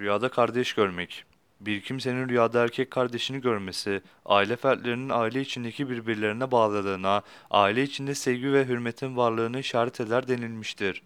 Rüyada kardeş görmek. Bir kimsenin rüyada erkek kardeşini görmesi, aile fertlerinin aile içindeki birbirlerine bağlılığına, aile içinde sevgi ve hürmetin varlığını işaret eder denilmiştir.